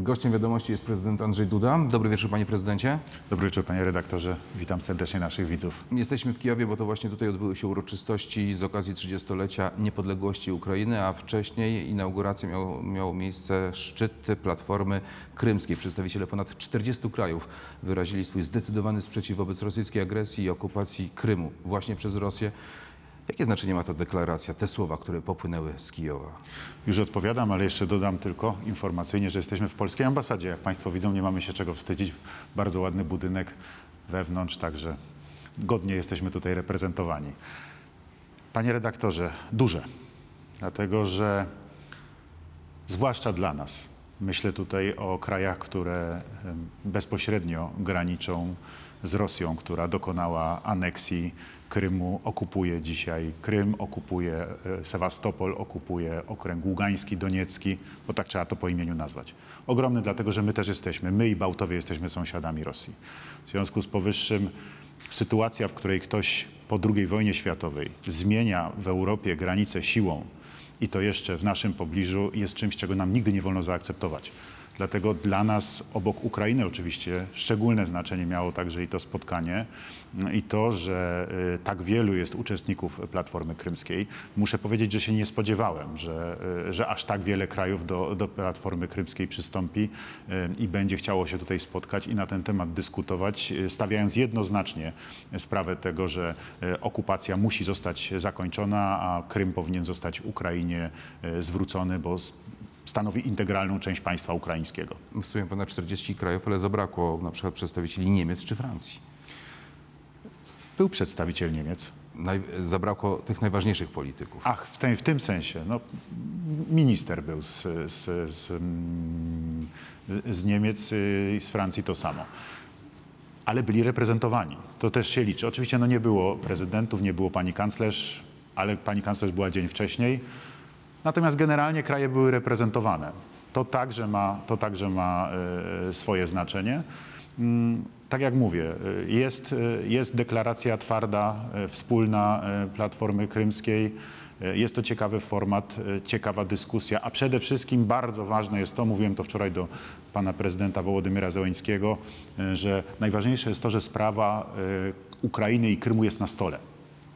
Gościem wiadomości jest prezydent Andrzej Duda. Dobry wieczór, panie prezydencie. Dobry wieczór, panie redaktorze. Witam serdecznie naszych widzów. Jesteśmy w Kijowie, bo to właśnie tutaj odbyły się uroczystości z okazji 30-lecia niepodległości Ukrainy, a wcześniej inauguracja miał, miał miejsce szczyt Platformy Krymskiej. Przedstawiciele ponad 40 krajów wyrazili swój zdecydowany sprzeciw wobec rosyjskiej agresji i okupacji Krymu właśnie przez Rosję. Jakie znaczenie ma ta deklaracja, te słowa, które popłynęły z Kijowa? Już odpowiadam, ale jeszcze dodam tylko informacyjnie, że jesteśmy w polskiej ambasadzie. Jak państwo widzą, nie mamy się czego wstydzić. Bardzo ładny budynek wewnątrz, także godnie jesteśmy tutaj reprezentowani. Panie redaktorze, duże, dlatego że zwłaszcza dla nas, myślę tutaj o krajach, które bezpośrednio graniczą z Rosją, która dokonała aneksji Krymu, okupuje dzisiaj Krym, okupuje e, Sewastopol, okupuje okręg Ługański, Doniecki, bo tak trzeba to po imieniu nazwać. Ogromny dlatego, że my też jesteśmy, my i Bałtowie jesteśmy sąsiadami Rosji. W związku z powyższym sytuacja, w której ktoś po II wojnie światowej zmienia w Europie granice siłą i to jeszcze w naszym pobliżu jest czymś, czego nam nigdy nie wolno zaakceptować. Dlatego dla nas, obok Ukrainy oczywiście, szczególne znaczenie miało także i to spotkanie i to, że y, tak wielu jest uczestników Platformy Krymskiej. Muszę powiedzieć, że się nie spodziewałem, że, y, że aż tak wiele krajów do, do Platformy Krymskiej przystąpi y, i będzie chciało się tutaj spotkać i na ten temat dyskutować, stawiając jednoznacznie sprawę tego, że okupacja musi zostać zakończona, a Krym powinien zostać Ukrainie zwrócony, bo stanowi integralną część państwa ukraińskiego. W sumie ponad 40 krajów, ale zabrakło na przykład przedstawicieli Niemiec czy Francji. Był przedstawiciel Niemiec. Naj, zabrakło tych najważniejszych polityków. Ach, w, tym- w tym sensie. No, minister był z, z, z, mm, z Niemiec y, i z Francji to samo. Ale byli reprezentowani. To też się liczy. Oczywiście no, nie było prezydentów, nie było pani kanclerz, ale pani kanclerz była dzień wcześniej. Natomiast generalnie kraje były reprezentowane. To także ma, to także ma e, swoje znaczenie. Mm, Tak jak mówię, e, jest, e, jest deklaracja twarda, wspólna Platformy Krymskiej. Jest to ciekawy format, ciekawa dyskusja, a przede wszystkim bardzo ważne jest to, mówiłem to wczoraj do pana prezydenta Wołodymyra Zełenskiego, e, że najważniejsze jest to, że sprawa Ukrainy i Krymu jest na stole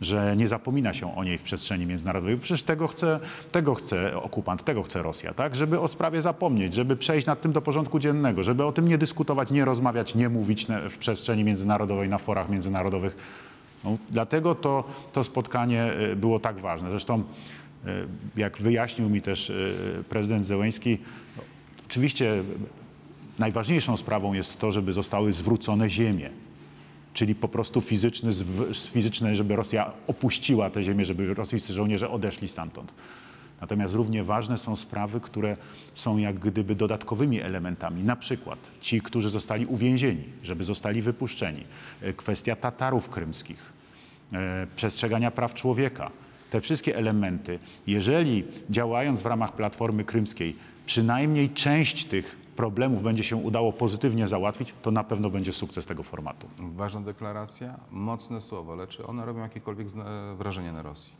że nie zapomina się o niej w przestrzeni międzynarodowej. Przecież tego chce, tego chce okupant, tego chce Rosja, tak? Żeby o sprawie zapomnieć, żeby przejść nad tym do porządku dziennego, żeby o tym nie dyskutować, nie rozmawiać, nie mówić w przestrzeni międzynarodowej, na forach międzynarodowych. No, dlatego to, to spotkanie y, było tak ważne. Zresztą, y, jak wyjaśnił mi też y, prezydent Zełęński, oczywiście najważniejszą sprawą jest to, żeby zostały zwrócone ziemie czyli po prostu fizyczny, fizyczne, żeby Rosja opuściła tę ziemię, żeby rosyjscy żołnierze odeszli stamtąd. Natomiast równie ważne są sprawy, które są jak gdyby dodatkowymi elementami. Na przykład ci, którzy zostali uwięzieni, żeby zostali wypuszczeni. E, Kwestia Tatarów krymskich, e, przestrzegania praw człowieka. Te wszystkie elementy, jeżeli działając w ramach Platformy Krymskiej, przynajmniej część tych problemów będzie się udało pozytywnie załatwić, to na pewno będzie sukces tego formatu. Ważna deklaracja, mocne słowa, lecz czy one robią jakiekolwiek wrażenie na Rosji?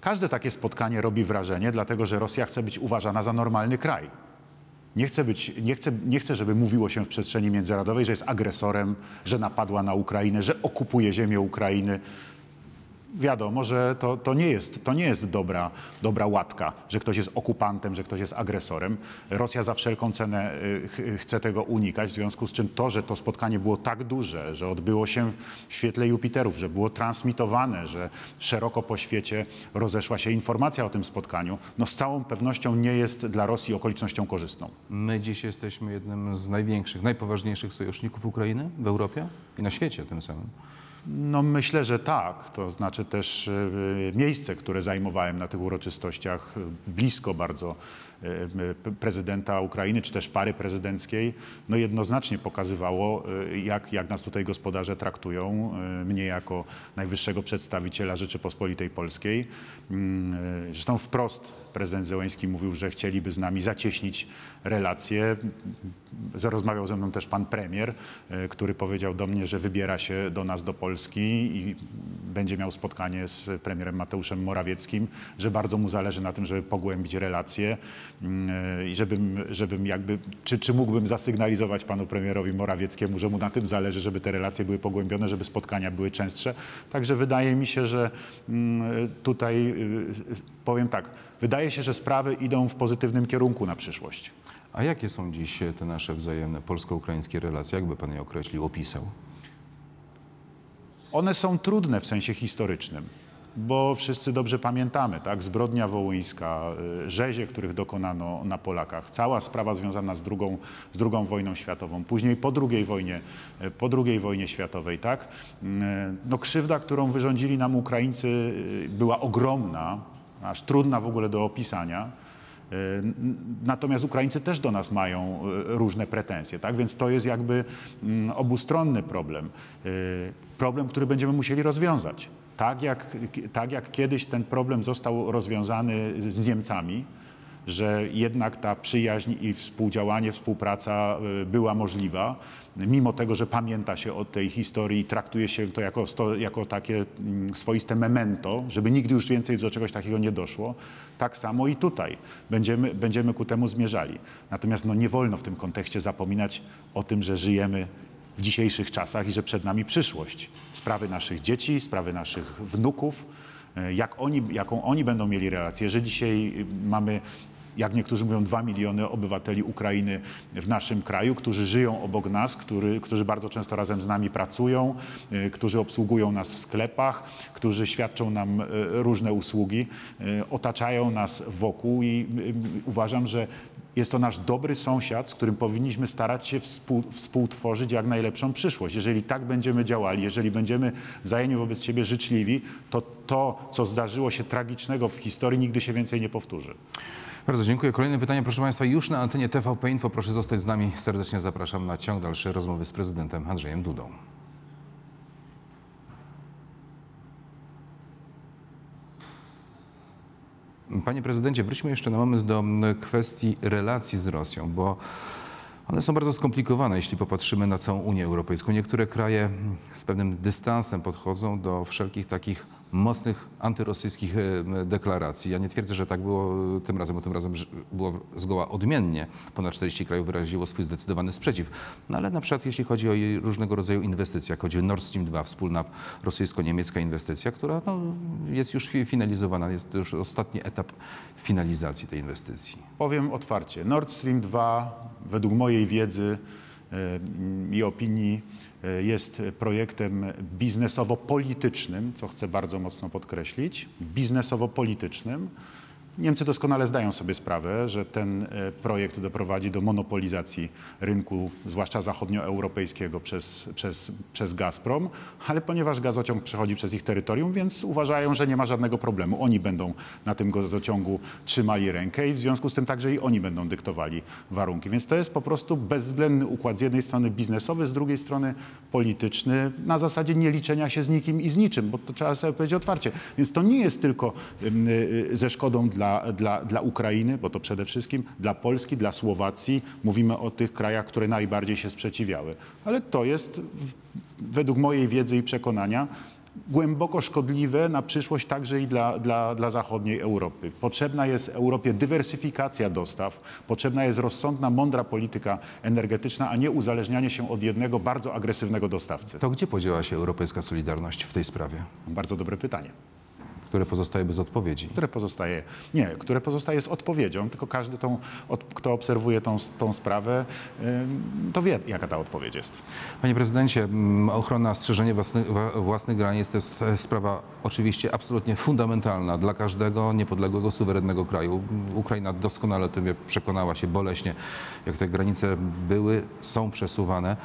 Każde takie spotkanie robi wrażenie, dlatego że Rosja chce być uważana za normalny kraj. Nie chce, być, nie, chce, nie chce, żeby mówiło się w przestrzeni międzynarodowej, że jest agresorem, że napadła na Ukrainę, że okupuje ziemię Ukrainy. Wiadomo, że to, to nie jest, to nie jest dobra, dobra łatka, że ktoś jest okupantem, że ktoś jest agresorem. Rosja za wszelką cenę y, ch- chce tego unikać, w związku z czym to, że to spotkanie było tak duże, że odbyło się w świetle Jupiterów, że było transmitowane, że szeroko po świecie rozeszła się informacja o tym spotkaniu, no z całą pewnością nie jest dla Rosji okolicznością korzystną. My dziś jesteśmy jednym z największych, najpoważniejszych sojuszników Ukrainy w Europie i na świecie tym samym. No myślę, że tak. To znaczy też y, miejsce, które zajmowałem na tych uroczystościach, y, blisko bardzo y, prezydenta Ukrainy, czy też pary prezydenckiej, no jednoznacznie pokazywało, jak, jak nas tutaj gospodarze traktują, mnie jako najwyższego przedstawiciela Rzeczypospolitej Polskiej. Mm, Zresztą wprost prezydent Zełęński mówił, że chcieliby z nami zacieśnić relacje. Rozmawiał ze mną też pan premier, y, który powiedział do mnie, że wybiera się do nas do Polski i będzie miał spotkanie z premierem Mateuszem Morawieckim, że bardzo mu zależy na tym, żeby pogłębić relacje. mm, i żebym, żebym jakby, czy, czy mógłbym zasygnalizować panu premierowi Morawieckiemu, że mu na tym zależy, żeby te relacje były pogłębione, żeby spotkania były częstsze. Także wydaje mi się, że mm, tutaj y, powiem tak, wydaje się, że sprawy idą w pozytywnym kierunku na przyszłość. A jakie są dziś te nasze wzajemne polsko-ukraińskie relacje? Jakby pan je określił, opisał? One są trudne w sensie historycznym, bo wszyscy dobrze pamiętamy, tak? Zbrodnia wołyńska, y, rzezie, których dokonano na Polakach, cała sprawa związana z drugą, z drugą wojną światową, później po II wojnie, y, po II wojnie światowej, tak? Y, No krzywda, którą wyrządzili nam Ukraińcy była ogromna, aż trudna w ogóle do opisania. N- Natomiast Ukraińcy też do nas mają y, różne pretensje, tak? Więc to jest jakby mm, obustronny problem. Y, Problem, który będziemy musieli rozwiązać. Tak jak, tak jak kiedyś ten problem został rozwiązany z Niemcami, że jednak ta przyjaźń i współdziałanie, współpraca y, była możliwa, mimo tego, że pamięta się o tej historii traktuje się to jako, jako takie mm, swoiste memento, żeby nigdy już więcej do czegoś takiego nie doszło, tak samo i tutaj będziemy, będziemy ku temu zmierzali. Natomiast no, nie wolno w tym kontekście zapominać o tym, że żyjemy w dzisiejszych czasach i że przed nami przyszłość. Sprawy naszych dzieci, sprawy naszych wnuków, e, jak oni, jaką oni będą mieli relację. Że dzisiaj y, mamy, jak niektórzy mówią, dwa miliony obywateli Ukrainy w naszym kraju, którzy żyją obok nas, który, którzy bardzo często razem z nami pracują, y, którzy obsługują nas w sklepach, którzy świadczą nam y, różne usługi, y, otaczają nas wokół i uważam, że jest to nasz dobry sąsiad, z którym powinniśmy starać się współ, współtworzyć jak najlepszą przyszłość. Jeżeli tak będziemy działali, jeżeli będziemy wzajemnie wobec siebie życzliwi, to to, co zdarzyło się tragicznego w historii, nigdy się więcej nie powtórzy. Bardzo dziękuję. Kolejne pytanie, proszę Państwa, już na antenie TVP Info. Proszę zostać z nami. Serdecznie zapraszam na ciąg dalszej rozmowy z prezydentem Andrzejem Dudą. Panie prezydencie, wróćmy jeszcze na moment do kwestii relacji z Rosją, bo one są bardzo skomplikowane, jeśli popatrzymy na całą Unię Europejską. Niektóre kraje mm, z pewnym dystansem podchodzą do wszelkich takich mocnych antyrosyjskich e, deklaracji. Ja nie twierdzę, że tak było tym razem, bo tym razem było zgoła odmiennie. Ponad 40 krajów wyraziło swój zdecydowany sprzeciw. No ale na przykład jeśli chodzi o różnego rodzaju inwestycje, jak chodzi o Nord Stream 2, wspólna rosyjsko-niemiecka inwestycja, która no, jest już fi- finalizowana, jest już ostatni etap finalizacji tej inwestycji. Powiem otwarcie. Nord Stream 2, według mojej wiedzy e, i opinii, e, jest projektem biznesowo-politycznym, co chcę bardzo mocno podkreślić, biznesowo-politycznym. Niemcy doskonale zdają sobie sprawę, że ten e, projekt doprowadzi do monopolizacji rynku, zwłaszcza zachodnioeuropejskiego przez, przez, przez Gazprom, ale ponieważ gazociąg przechodzi przez ich terytorium, więc uważają, że nie ma żadnego problemu. Oni będą na tym gazociągu trzymali rękę i w związku z tym także i oni będą dyktowali warunki. Więc to jest po prostu bezwzględny układ z jednej strony biznesowy, z drugiej strony polityczny, na zasadzie nie liczenia się z nikim i z niczym, bo to trzeba sobie powiedzieć otwarcie. Więc to nie jest tylko ym, y, ze szkodą dla, dla, dla Ukrainy, bo to przede wszystkim dla Polski, dla Słowacji. Mówimy o tych krajach, które najbardziej się sprzeciwiały. Ale to jest według mojej wiedzy i przekonania głęboko szkodliwe na przyszłość także i dla, dla, dla zachodniej Europy. Potrzebna jest Europie dywersyfikacja dostaw, potrzebna jest rozsądna, mądra polityka energetyczna, a nie uzależnianie się od jednego bardzo agresywnego dostawcy. To gdzie podziała się europejska solidarność w tej sprawie, Bardzo dobre pytanie. Które pozostaje bez odpowiedzi? Które pozostaje, nie, które pozostaje z odpowiedzią, tylko każdy, tą, kto obserwuje tą, tą sprawę, to wie, jaka ta odpowiedź jest. Panie prezydencie, ochrona, strzeżenie własnych, własnych granic to jest e, sprawa oczywiście absolutnie fundamentalna dla każdego niepodległego, suwerennego kraju. Ukraina doskonale o tym wie, przekonała się boleśnie, jak te granice były, są przesuwane.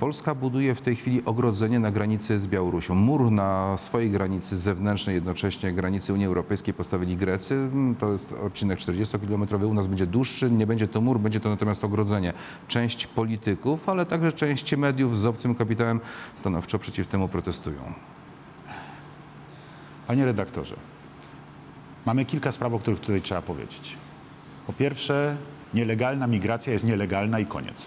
Polska buduje w tej chwili ogrodzenie na granicy z Białorusią. Mur na swojej granicy zewnętrznej, jednocześnie granicy Unii Europejskiej postawili Grecy. Mm, To jest odcinek 40-kilometrowy, u nas będzie dłuższy, nie będzie to mur, będzie to natomiast ogrodzenie. Część polityków, ale także część mediów z obcym kapitałem stanowczo przeciw temu protestują. Panie redaktorze, mamy kilka spraw, o których tutaj trzeba powiedzieć. Po pierwsze, nielegalna migracja jest nielegalna i koniec.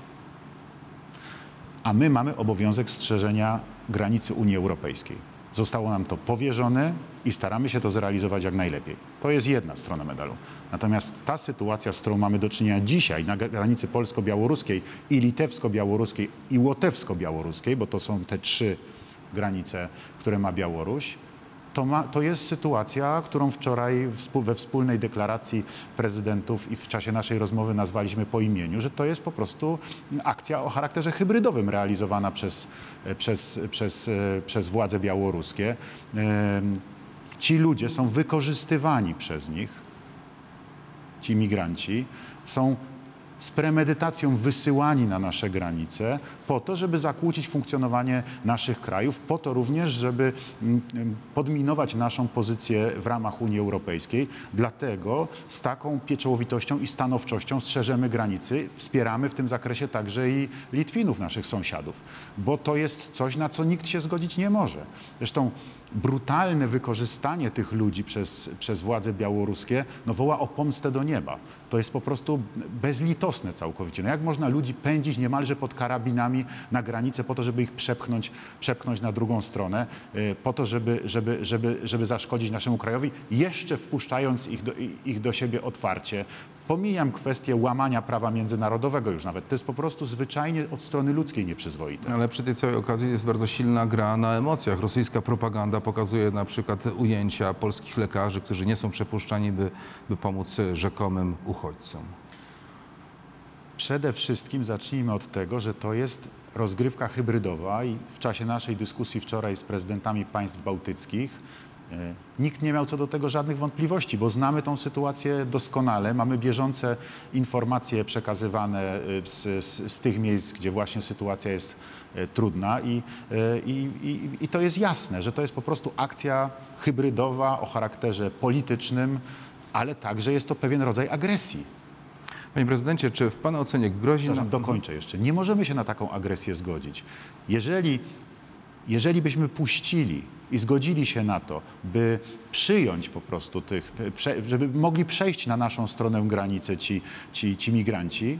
A my mamy obowiązek strzeżenia granicy Unii Europejskiej. Zostało nam to powierzone i staramy się to zrealizować jak najlepiej. To jest jedna strona medalu. Natomiast ta sytuacja, z którą mamy do czynienia dzisiaj na granicy polsko-białoruskiej i litewsko-białoruskiej i łotewsko-białoruskiej, bo to są te trzy granice, które ma Białoruś, to, ma, to jest sytuacja, którą wczoraj we wspólnej deklaracji prezydentów i w czasie naszej rozmowy nazwaliśmy po imieniu, że to jest po prostu akcja o charakterze hybrydowym realizowana przez, przez, przez, przez władze białoruskie. Ci ludzie są wykorzystywani przez nich, ci migranci, są z premedytacją wysyłani na nasze granice po to, żeby zakłócić funkcjonowanie naszych krajów, po to również, żeby mm, mm, podminować naszą pozycję w ramach Unii Europejskiej. Dlatego z taką pieczołowitością i stanowczością strzeżemy granicy, wspieramy w tym zakresie także i Litwinów, naszych sąsiadów, bo to jest coś, na co nikt się zgodzić nie może. Zresztą brutalne wykorzystanie tych ludzi przez, przez władze białoruskie no, woła o pomstę do nieba. To jest po prostu bezlitosne całkowicie. No, jak można ludzi pędzić niemalże pod karabinami na granicę po to, żeby ich przepchnąć, przepchnąć na drugą stronę, y, po to, żeby, żeby, żeby, żeby zaszkodzić naszemu krajowi, jeszcze wpuszczając ich do, ich do siebie otwarcie. Pomijam kwestię łamania prawa międzynarodowego już nawet. To jest po prostu zwyczajnie od strony ludzkiej nieprzyzwoite. Ale przy tej całej okazji jest bardzo silna gra na emocjach. Rosyjska propaganda pokazuje na przykład ujęcia polskich lekarzy, którzy nie są przepuszczani, by, by pomóc rzekomym uchodźcom. Przede wszystkim zacznijmy od tego, że to jest rozgrywka hybrydowa i w czasie naszej dyskusji wczoraj z prezydentami państw bałtyckich e, nikt nie miał co do tego żadnych wątpliwości, bo znamy tą sytuację doskonale. Mamy bieżące informacje przekazywane e, z, z, z tych miejsc, gdzie właśnie sytuacja jest e, trudna i, i, i, i to jest jasne, że to jest po prostu akcja hybrydowa o charakterze politycznym, ale także jest to pewien rodzaj agresji. Panie prezydencie, czy w Pana ocenie grozi nam... Dokończę jeszcze. Nie możemy się na taką agresję zgodzić. Jeżeli, jeżeli byśmy puścili i zgodzili się na to, by przyjąć po prostu tych, żeby mogli przejść na naszą stronę granicy ci, ci, ci migranci,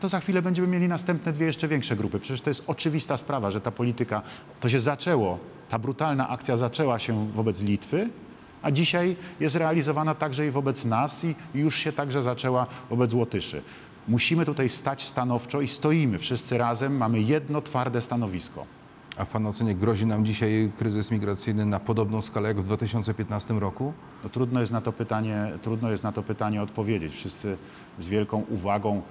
to za chwilę będziemy mieli następne dwie jeszcze większe grupy. Przecież to jest oczywista sprawa, że ta polityka, to się zaczęło, ta brutalna akcja zaczęła się wobec Litwy, a dzisiaj jest realizowana także i wobec nas i już się także zaczęła wobec Łotyszy. Musimy tutaj stać stanowczo i stoimy wszyscy razem, mamy jedno twarde stanowisko. A w Pana ocenie grozi nam dzisiaj kryzys migracyjny na podobną skalę jak w 2015 roku? No, trudno, jest na to pytanie, trudno jest na to pytanie odpowiedzieć. Wszyscy z wielką uwagą,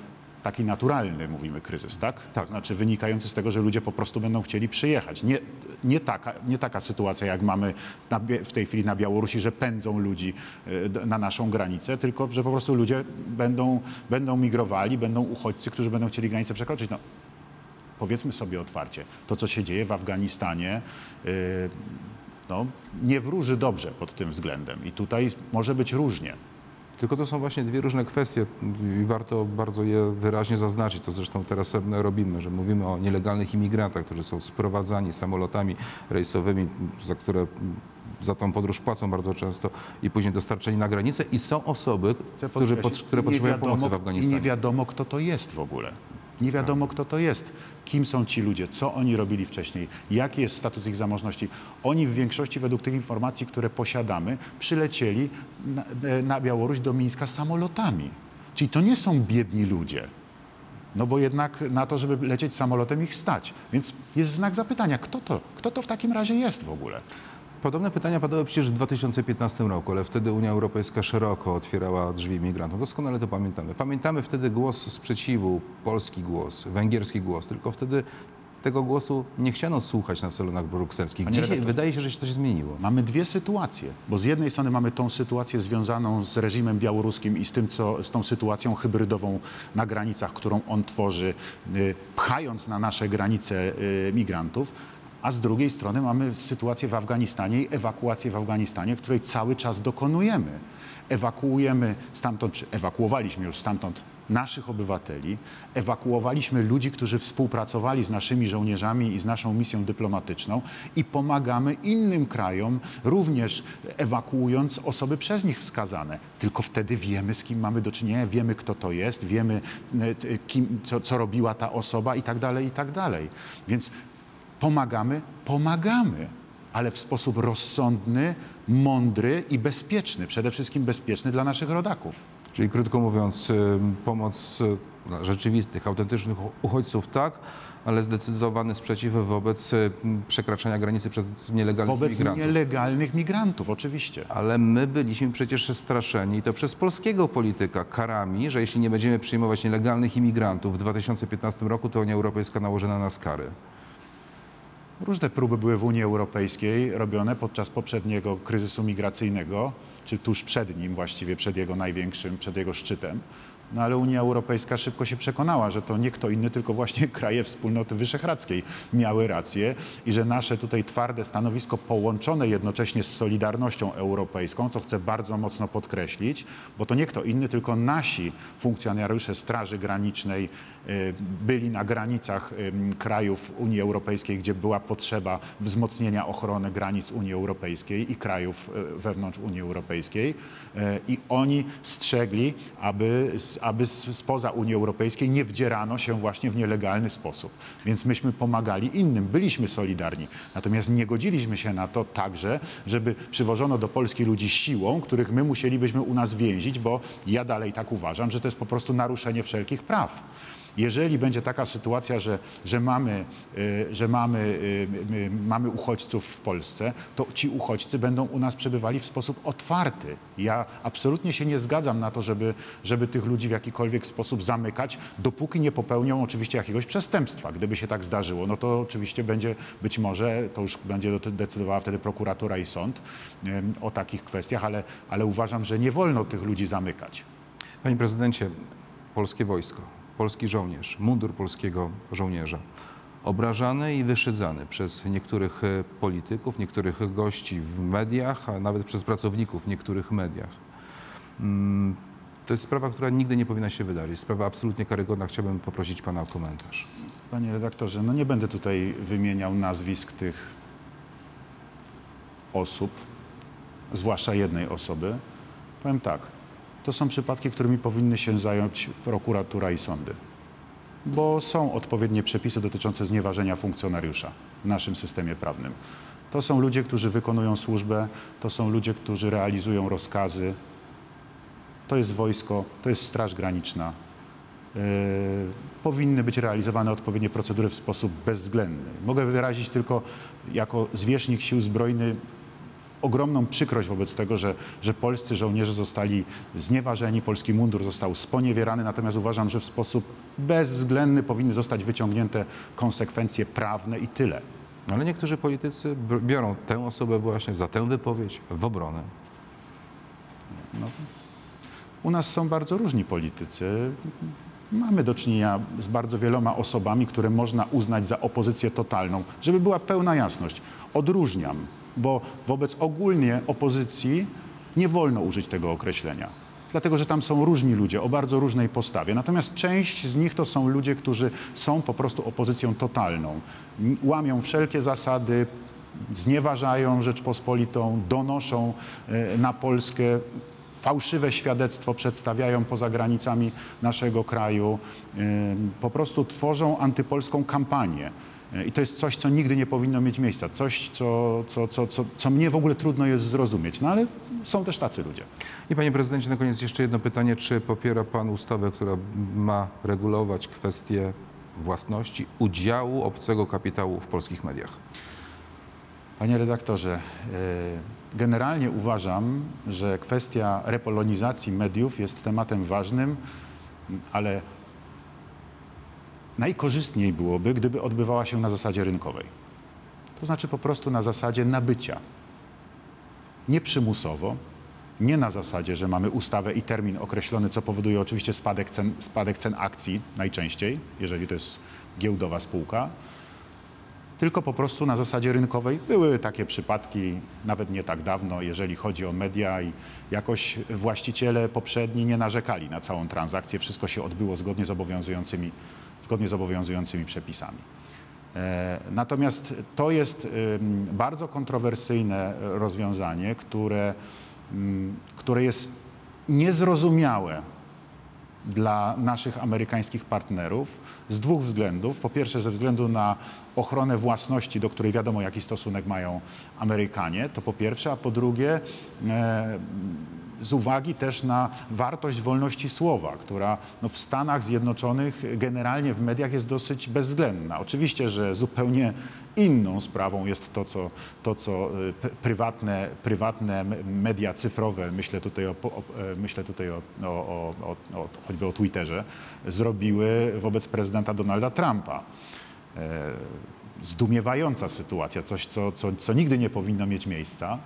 taki naturalny mówimy kryzys, tak? Tak. Znaczy wynikający z tego, że ludzie po prostu będą chcieli przyjechać. Nie, nie, taka, nie taka sytuacja, jak mamy na, w tej chwili na Białorusi, że pędzą ludzi e, na naszą granicę, tylko że po prostu ludzie będą, będą migrowali, będą uchodźcy, którzy będą chcieli granicę przekroczyć. No, powiedzmy sobie otwarcie, to co się dzieje w Afganistanie, yy, no, nie wróży dobrze pod tym względem. I tutaj może być różnie. Tylko to są właśnie dwie różne kwestie i warto bardzo je wyraźnie zaznaczyć. To zresztą teraz robimy, że mówimy o nielegalnych imigrantach, którzy są sprowadzani samolotami rejsowymi, za które za tą podróż płacą bardzo często i później dostarczeni na granicę i są osoby, które nie potrzebują wiadomo- pomocy w I Afganistanie. nie wiadomo, kto to jest w ogóle. Nie wiadomo, kto to jest. Kim są ci ludzie, co oni robili wcześniej, jaki jest status ich zamożności. Oni w większości, według tych informacji, które posiadamy, przylecieli na, na Białoruś do Mińska samolotami. Czyli to nie są biedni ludzie. No bo jednak na to, żeby lecieć samolotem ich stać. Więc jest znak zapytania, kto to, kto to w takim razie jest w ogóle? Podobne pytania padały przecież w 2015 roku, ale wtedy Unia Europejska szeroko otwierała drzwi migrantom. Doskonale to pamiętamy. Pamiętamy wtedy głos sprzeciwu, polski głos, węgierski głos, tylko wtedy tego głosu nie chciano słuchać na salonach brukselskich. Panie Dzisiaj redaktorze. wydaje się, że się coś zmieniło. Mamy dwie sytuacje, bo z jednej strony mamy tą sytuację związaną z reżimem białoruskim i z, tym, co, z tą sytuacją hybrydową na granicach, którą on tworzy, y, pchając na nasze granice y, migrantów, a z drugiej strony mamy sytuację w Afganistanie i ewakuację w Afganistanie, której cały czas dokonujemy. Ewakuujemy stamtąd, czy ewakuowaliśmy już stamtąd naszych obywateli, ewakuowaliśmy ludzi, którzy współpracowali z naszymi żołnierzami i z naszą misją dyplomatyczną i pomagamy innym krajom, również ewakuując osoby przez nich wskazane. Tylko wtedy wiemy, z kim mamy do czynienia, wiemy, kto to jest, wiemy, e, t- kim, co, co robiła ta osoba i tak dalej, i tak dalej. Więc pomagamy, pomagamy. ale w sposób rozsądny, mądry i bezpieczny. Przede wszystkim bezpieczny dla naszych rodaków. Czyli krótko mówiąc, y, pomoc y, dla rzeczywistych, autentycznych uchodźców tak, ale zdecydowany sprzeciw wobec y, przekraczania granicy przez nielegalnych Wobec migrantów. nielegalnych migrantów, oczywiście. Ale my byliśmy przecież straszeni i to przez polskiego polityka karami, że jeśli nie będziemy przyjmować nielegalnych imigrantów w 2015 roku, to Unia Europejska nałoży na nas kary. Różne próby były w Unii Europejskiej robione podczas poprzedniego kryzysu migracyjnego, czy tuż przed nim, właściwie przed jego największym, przed jego szczytem. No ale Unia Europejska szybko się przekonała, że to nie kto inny, tylko właśnie kraje wspólnoty wyszehradzkiej miały rację i że nasze tutaj twarde stanowisko połączone jednocześnie z Solidarnością Europejską, co chcę bardzo mocno podkreślić, bo to nie kto inny, tylko nasi funkcjonariusze Straży Granicznej byli na granicach krajów Unii Europejskiej, gdzie była potrzeba wzmocnienia ochrony granic Unii Europejskiej i krajów y, wewnątrz Unii Europejskiej y, i oni strzegli, aby, aby spoza Unii Europejskiej nie wdzierano się właśnie w nielegalny sposób. Więc myśmy pomagali innym, byliśmy solidarni. Natomiast nie godziliśmy się na to także, żeby przywożono do Polski ludzi siłą, których my musielibyśmy u nas więzić, bo ja dalej tak uważam, że to jest po prostu naruszenie wszelkich praw. Jeżeli będzie taka sytuacja, że, że, mamy, y, że mamy, y, mamy uchodźców w Polsce, to ci uchodźcy będą u nas przebywali w sposób otwarty. Ja absolutnie się nie zgadzam na to, żeby, żeby tych ludzi w jakikolwiek sposób zamykać, dopóki nie popełnią oczywiście jakiegoś przestępstwa. Gdyby się tak zdarzyło, no to oczywiście będzie być może, to już będzie decydowała wtedy prokuratura i sąd o takich kwestiach, ale, ale uważam, że nie wolno tych ludzi zamykać. Panie prezydencie, polskie wojsko, polski żołnierz, mundur polskiego żołnierza, obrażany i wyszydzany przez niektórych e, polityków, niektórych gości w mediach, a nawet przez pracowników w niektórych mediach. Mm, To jest sprawa, która nigdy nie powinna się wydarzyć. Sprawa absolutnie karygodna. Chciałbym poprosić pana o komentarz. Panie redaktorze, no nie będę tutaj wymieniał nazwisk tych osób, zwłaszcza jednej osoby. Powiem tak, to są przypadki, którymi powinny się zająć prokuratura i sądy, bo są odpowiednie przepisy dotyczące znieważenia funkcjonariusza w naszym systemie prawnym. To są ludzie, którzy wykonują służbę, to są ludzie, którzy realizują rozkazy. To jest wojsko, to jest Straż Graniczna, Yy, powinny być realizowane odpowiednie procedury w sposób bezwzględny. Mogę wyrazić tylko jako zwierzchnik sił zbrojnych ogromną przykrość wobec tego, że, że polscy żołnierze zostali znieważeni, polski mundur został sponiewierany, natomiast uważam, że w sposób bezwzględny powinny zostać wyciągnięte konsekwencje prawne i tyle. Ale niektórzy politycy biorą tę osobę właśnie za tę wypowiedź w obronę. U nas są bardzo różni politycy. Mamy do czynienia z bardzo wieloma osobami, które można uznać za opozycję totalną. Żeby była pełna jasność, odróżniam, bo wobec ogólnie opozycji nie wolno użyć tego określenia. Dlatego, że tam są różni ludzie o bardzo różnej postawie. Natomiast część z nich to są ludzie, którzy są po prostu opozycją totalną. Łamią wszelkie zasady, znieważają Rzeczpospolitą, donoszą e, na Polskę fałszywe świadectwo przedstawiają poza granicami naszego kraju, ym, po prostu tworzą antypolską kampanię. Y, I to jest coś, co nigdy nie powinno mieć miejsca, coś, co, co, co, co, co mnie w ogóle trudno jest zrozumieć. No ale są też tacy ludzie. I panie prezydencie, na koniec jeszcze jedno pytanie. Czy popiera pan ustawę, która ma regulować kwestie własności, udziału obcego kapitału w polskich mediach? Panie redaktorze, y, generalnie uważam, że kwestia repolonizacji mediów jest tematem ważnym, ale najkorzystniej byłoby, gdyby odbywała się na zasadzie rynkowej. To znaczy po prostu na zasadzie nabycia. Nie przymusowo, nie na zasadzie, że mamy ustawę i termin określony, co powoduje oczywiście spadek cen, spadek cen akcji najczęściej, jeżeli to jest giełdowa spółka, tylko po prostu na zasadzie rynkowej. Były takie przypadki nawet nie tak dawno, jeżeli chodzi o media i jakoś właściciele poprzedni nie narzekali na całą transakcję. Wszystko się odbyło zgodnie z obowiązującymi, zgodnie z obowiązującymi przepisami. E, Natomiast to jest bardzo kontrowersyjne rozwiązanie, które, które jest niezrozumiałe dla naszych amerykańskich partnerów z dwóch względów. Po pierwsze, ze względu na ochronę własności, do której wiadomo, jaki stosunek mają Amerykanie, to po pierwsze, a po drugie, e, z uwagi też na wartość wolności słowa, która no, w Stanach Zjednoczonych generalnie w mediach jest dosyć bezwzględna. Oczywiście, że zupełnie inną sprawą jest to, co, to, co p- prywatne, prywatne media cyfrowe, myślę tutaj, o, o, e, myślę tutaj o, o, o, o, o, choćby o Twitterze, zrobiły wobec prezydenta Donalda Trumpa e, zdumiewająca sytuacja, coś, co, co, co nigdy nie powinno mieć miejsca.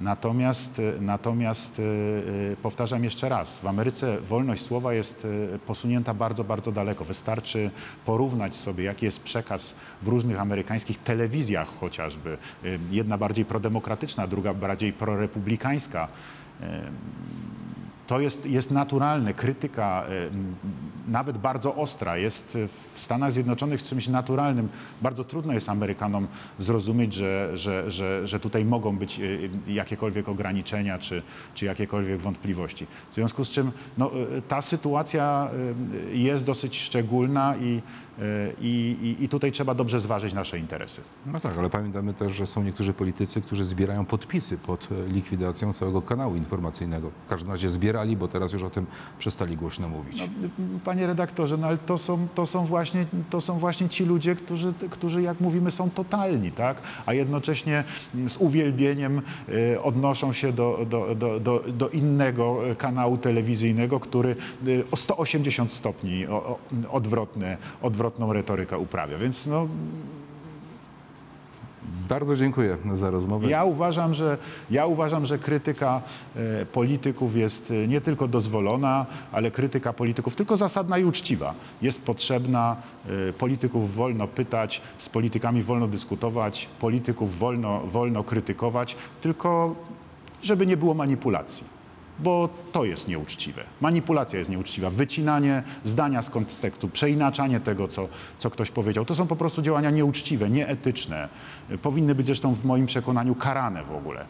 Natomiast, e, natomiast e, e, powtarzam jeszcze raz, w Ameryce wolność słowa jest posunięta bardzo, bardzo daleko. Wystarczy porównać sobie, jaki jest przekaz w różnych amerykańskich telewizjach chociażby. Jedna bardziej prodemokratyczna, druga bardziej prorepublikańska to jest, jest naturalne. Krytyka, e, nawet bardzo ostra, jest w Stanach Zjednoczonych czymś naturalnym. Bardzo trudno jest Amerykanom zrozumieć, że, że, że, że tutaj mogą być e, jakiekolwiek ograniczenia czy, czy jakiekolwiek wątpliwości. W związku z czym no, e, ta sytuacja e, jest dosyć szczególna i, e, i, i, tutaj trzeba dobrze zważyć nasze interesy. No tak, ale pamiętamy też, że są niektórzy politycy, którzy zbierają podpisy pod e, likwidacją całego kanału informacyjnego. W każdym razie bo teraz już o tym przestali głośno mówić. Panie redaktorze, no ale to są, to są, właśnie, to są właśnie ci ludzie, którzy, którzy, jak mówimy, są totalni, tak? A jednocześnie z uwielbieniem e, odnoszą się do, do, do, do, do innego e, kanału telewizyjnego, który e, o 180 stopni o, o, odwrotne, odwrotną retorykę uprawia. Więc no, Bardzo dziękuję za rozmowę. ja uważam, że, ja uważam, że krytyka e, polityków jest e, nie tylko dozwolona, ale krytyka polityków tylko zasadna i uczciwa. Jest potrzebna, e, polityków wolno pytać, z politykami wolno dyskutować, polityków wolno, wolno krytykować, tylko żeby nie było manipulacji. Bo to jest nieuczciwe. Manipulacja jest nieuczciwa. Wycinanie zdania z kontekstu, przeinaczanie tego, co, co ktoś powiedział, to są po prostu działania nieuczciwe, nieetyczne. Powinny być zresztą w moim przekonaniu karane w ogóle.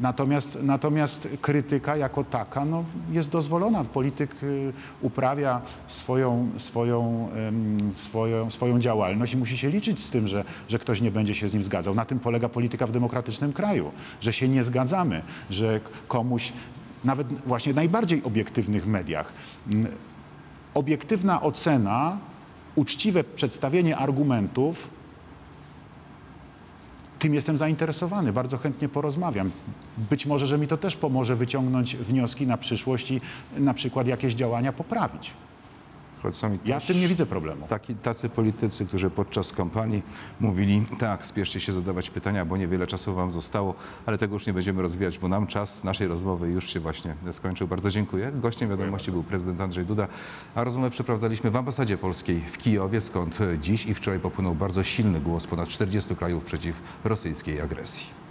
Natomiast, natomiast krytyka jako taka no, jest dozwolona. Polityk y, uprawia swoją, swoją, swoją, swoją działalność i musi się liczyć z tym, że, że ktoś nie będzie się z nim zgadzał. Na tym polega polityka w demokratycznym kraju, że się nie zgadzamy, że komuś, nawet właśnie w najbardziej obiektywnych mediach, obiektywna ocena, uczciwe przedstawienie argumentów tym jestem zainteresowany, bardzo chętnie porozmawiam. Być może, że mi to też pomoże wyciągnąć wnioski na przyszłość i na przykład jakieś działania poprawić. Choć są i Ja w tym nie widzę problemu. Taki, tacy politycy, którzy podczas kampanii mówili, tak, spieszcie się zadawać pytania, bo niewiele czasu wam zostało, ale tego już nie będziemy rozwijać, bo nam czas naszej rozmowy już się właśnie skończył. Bardzo dziękuję. Gościem wiadomości był prezydent Andrzej Duda, a rozmowę przeprowadzaliśmy w ambasadzie polskiej w Kijowie, skąd dziś i wczoraj popłynął bardzo silny głos ponad 40 krajów przeciw rosyjskiej agresji.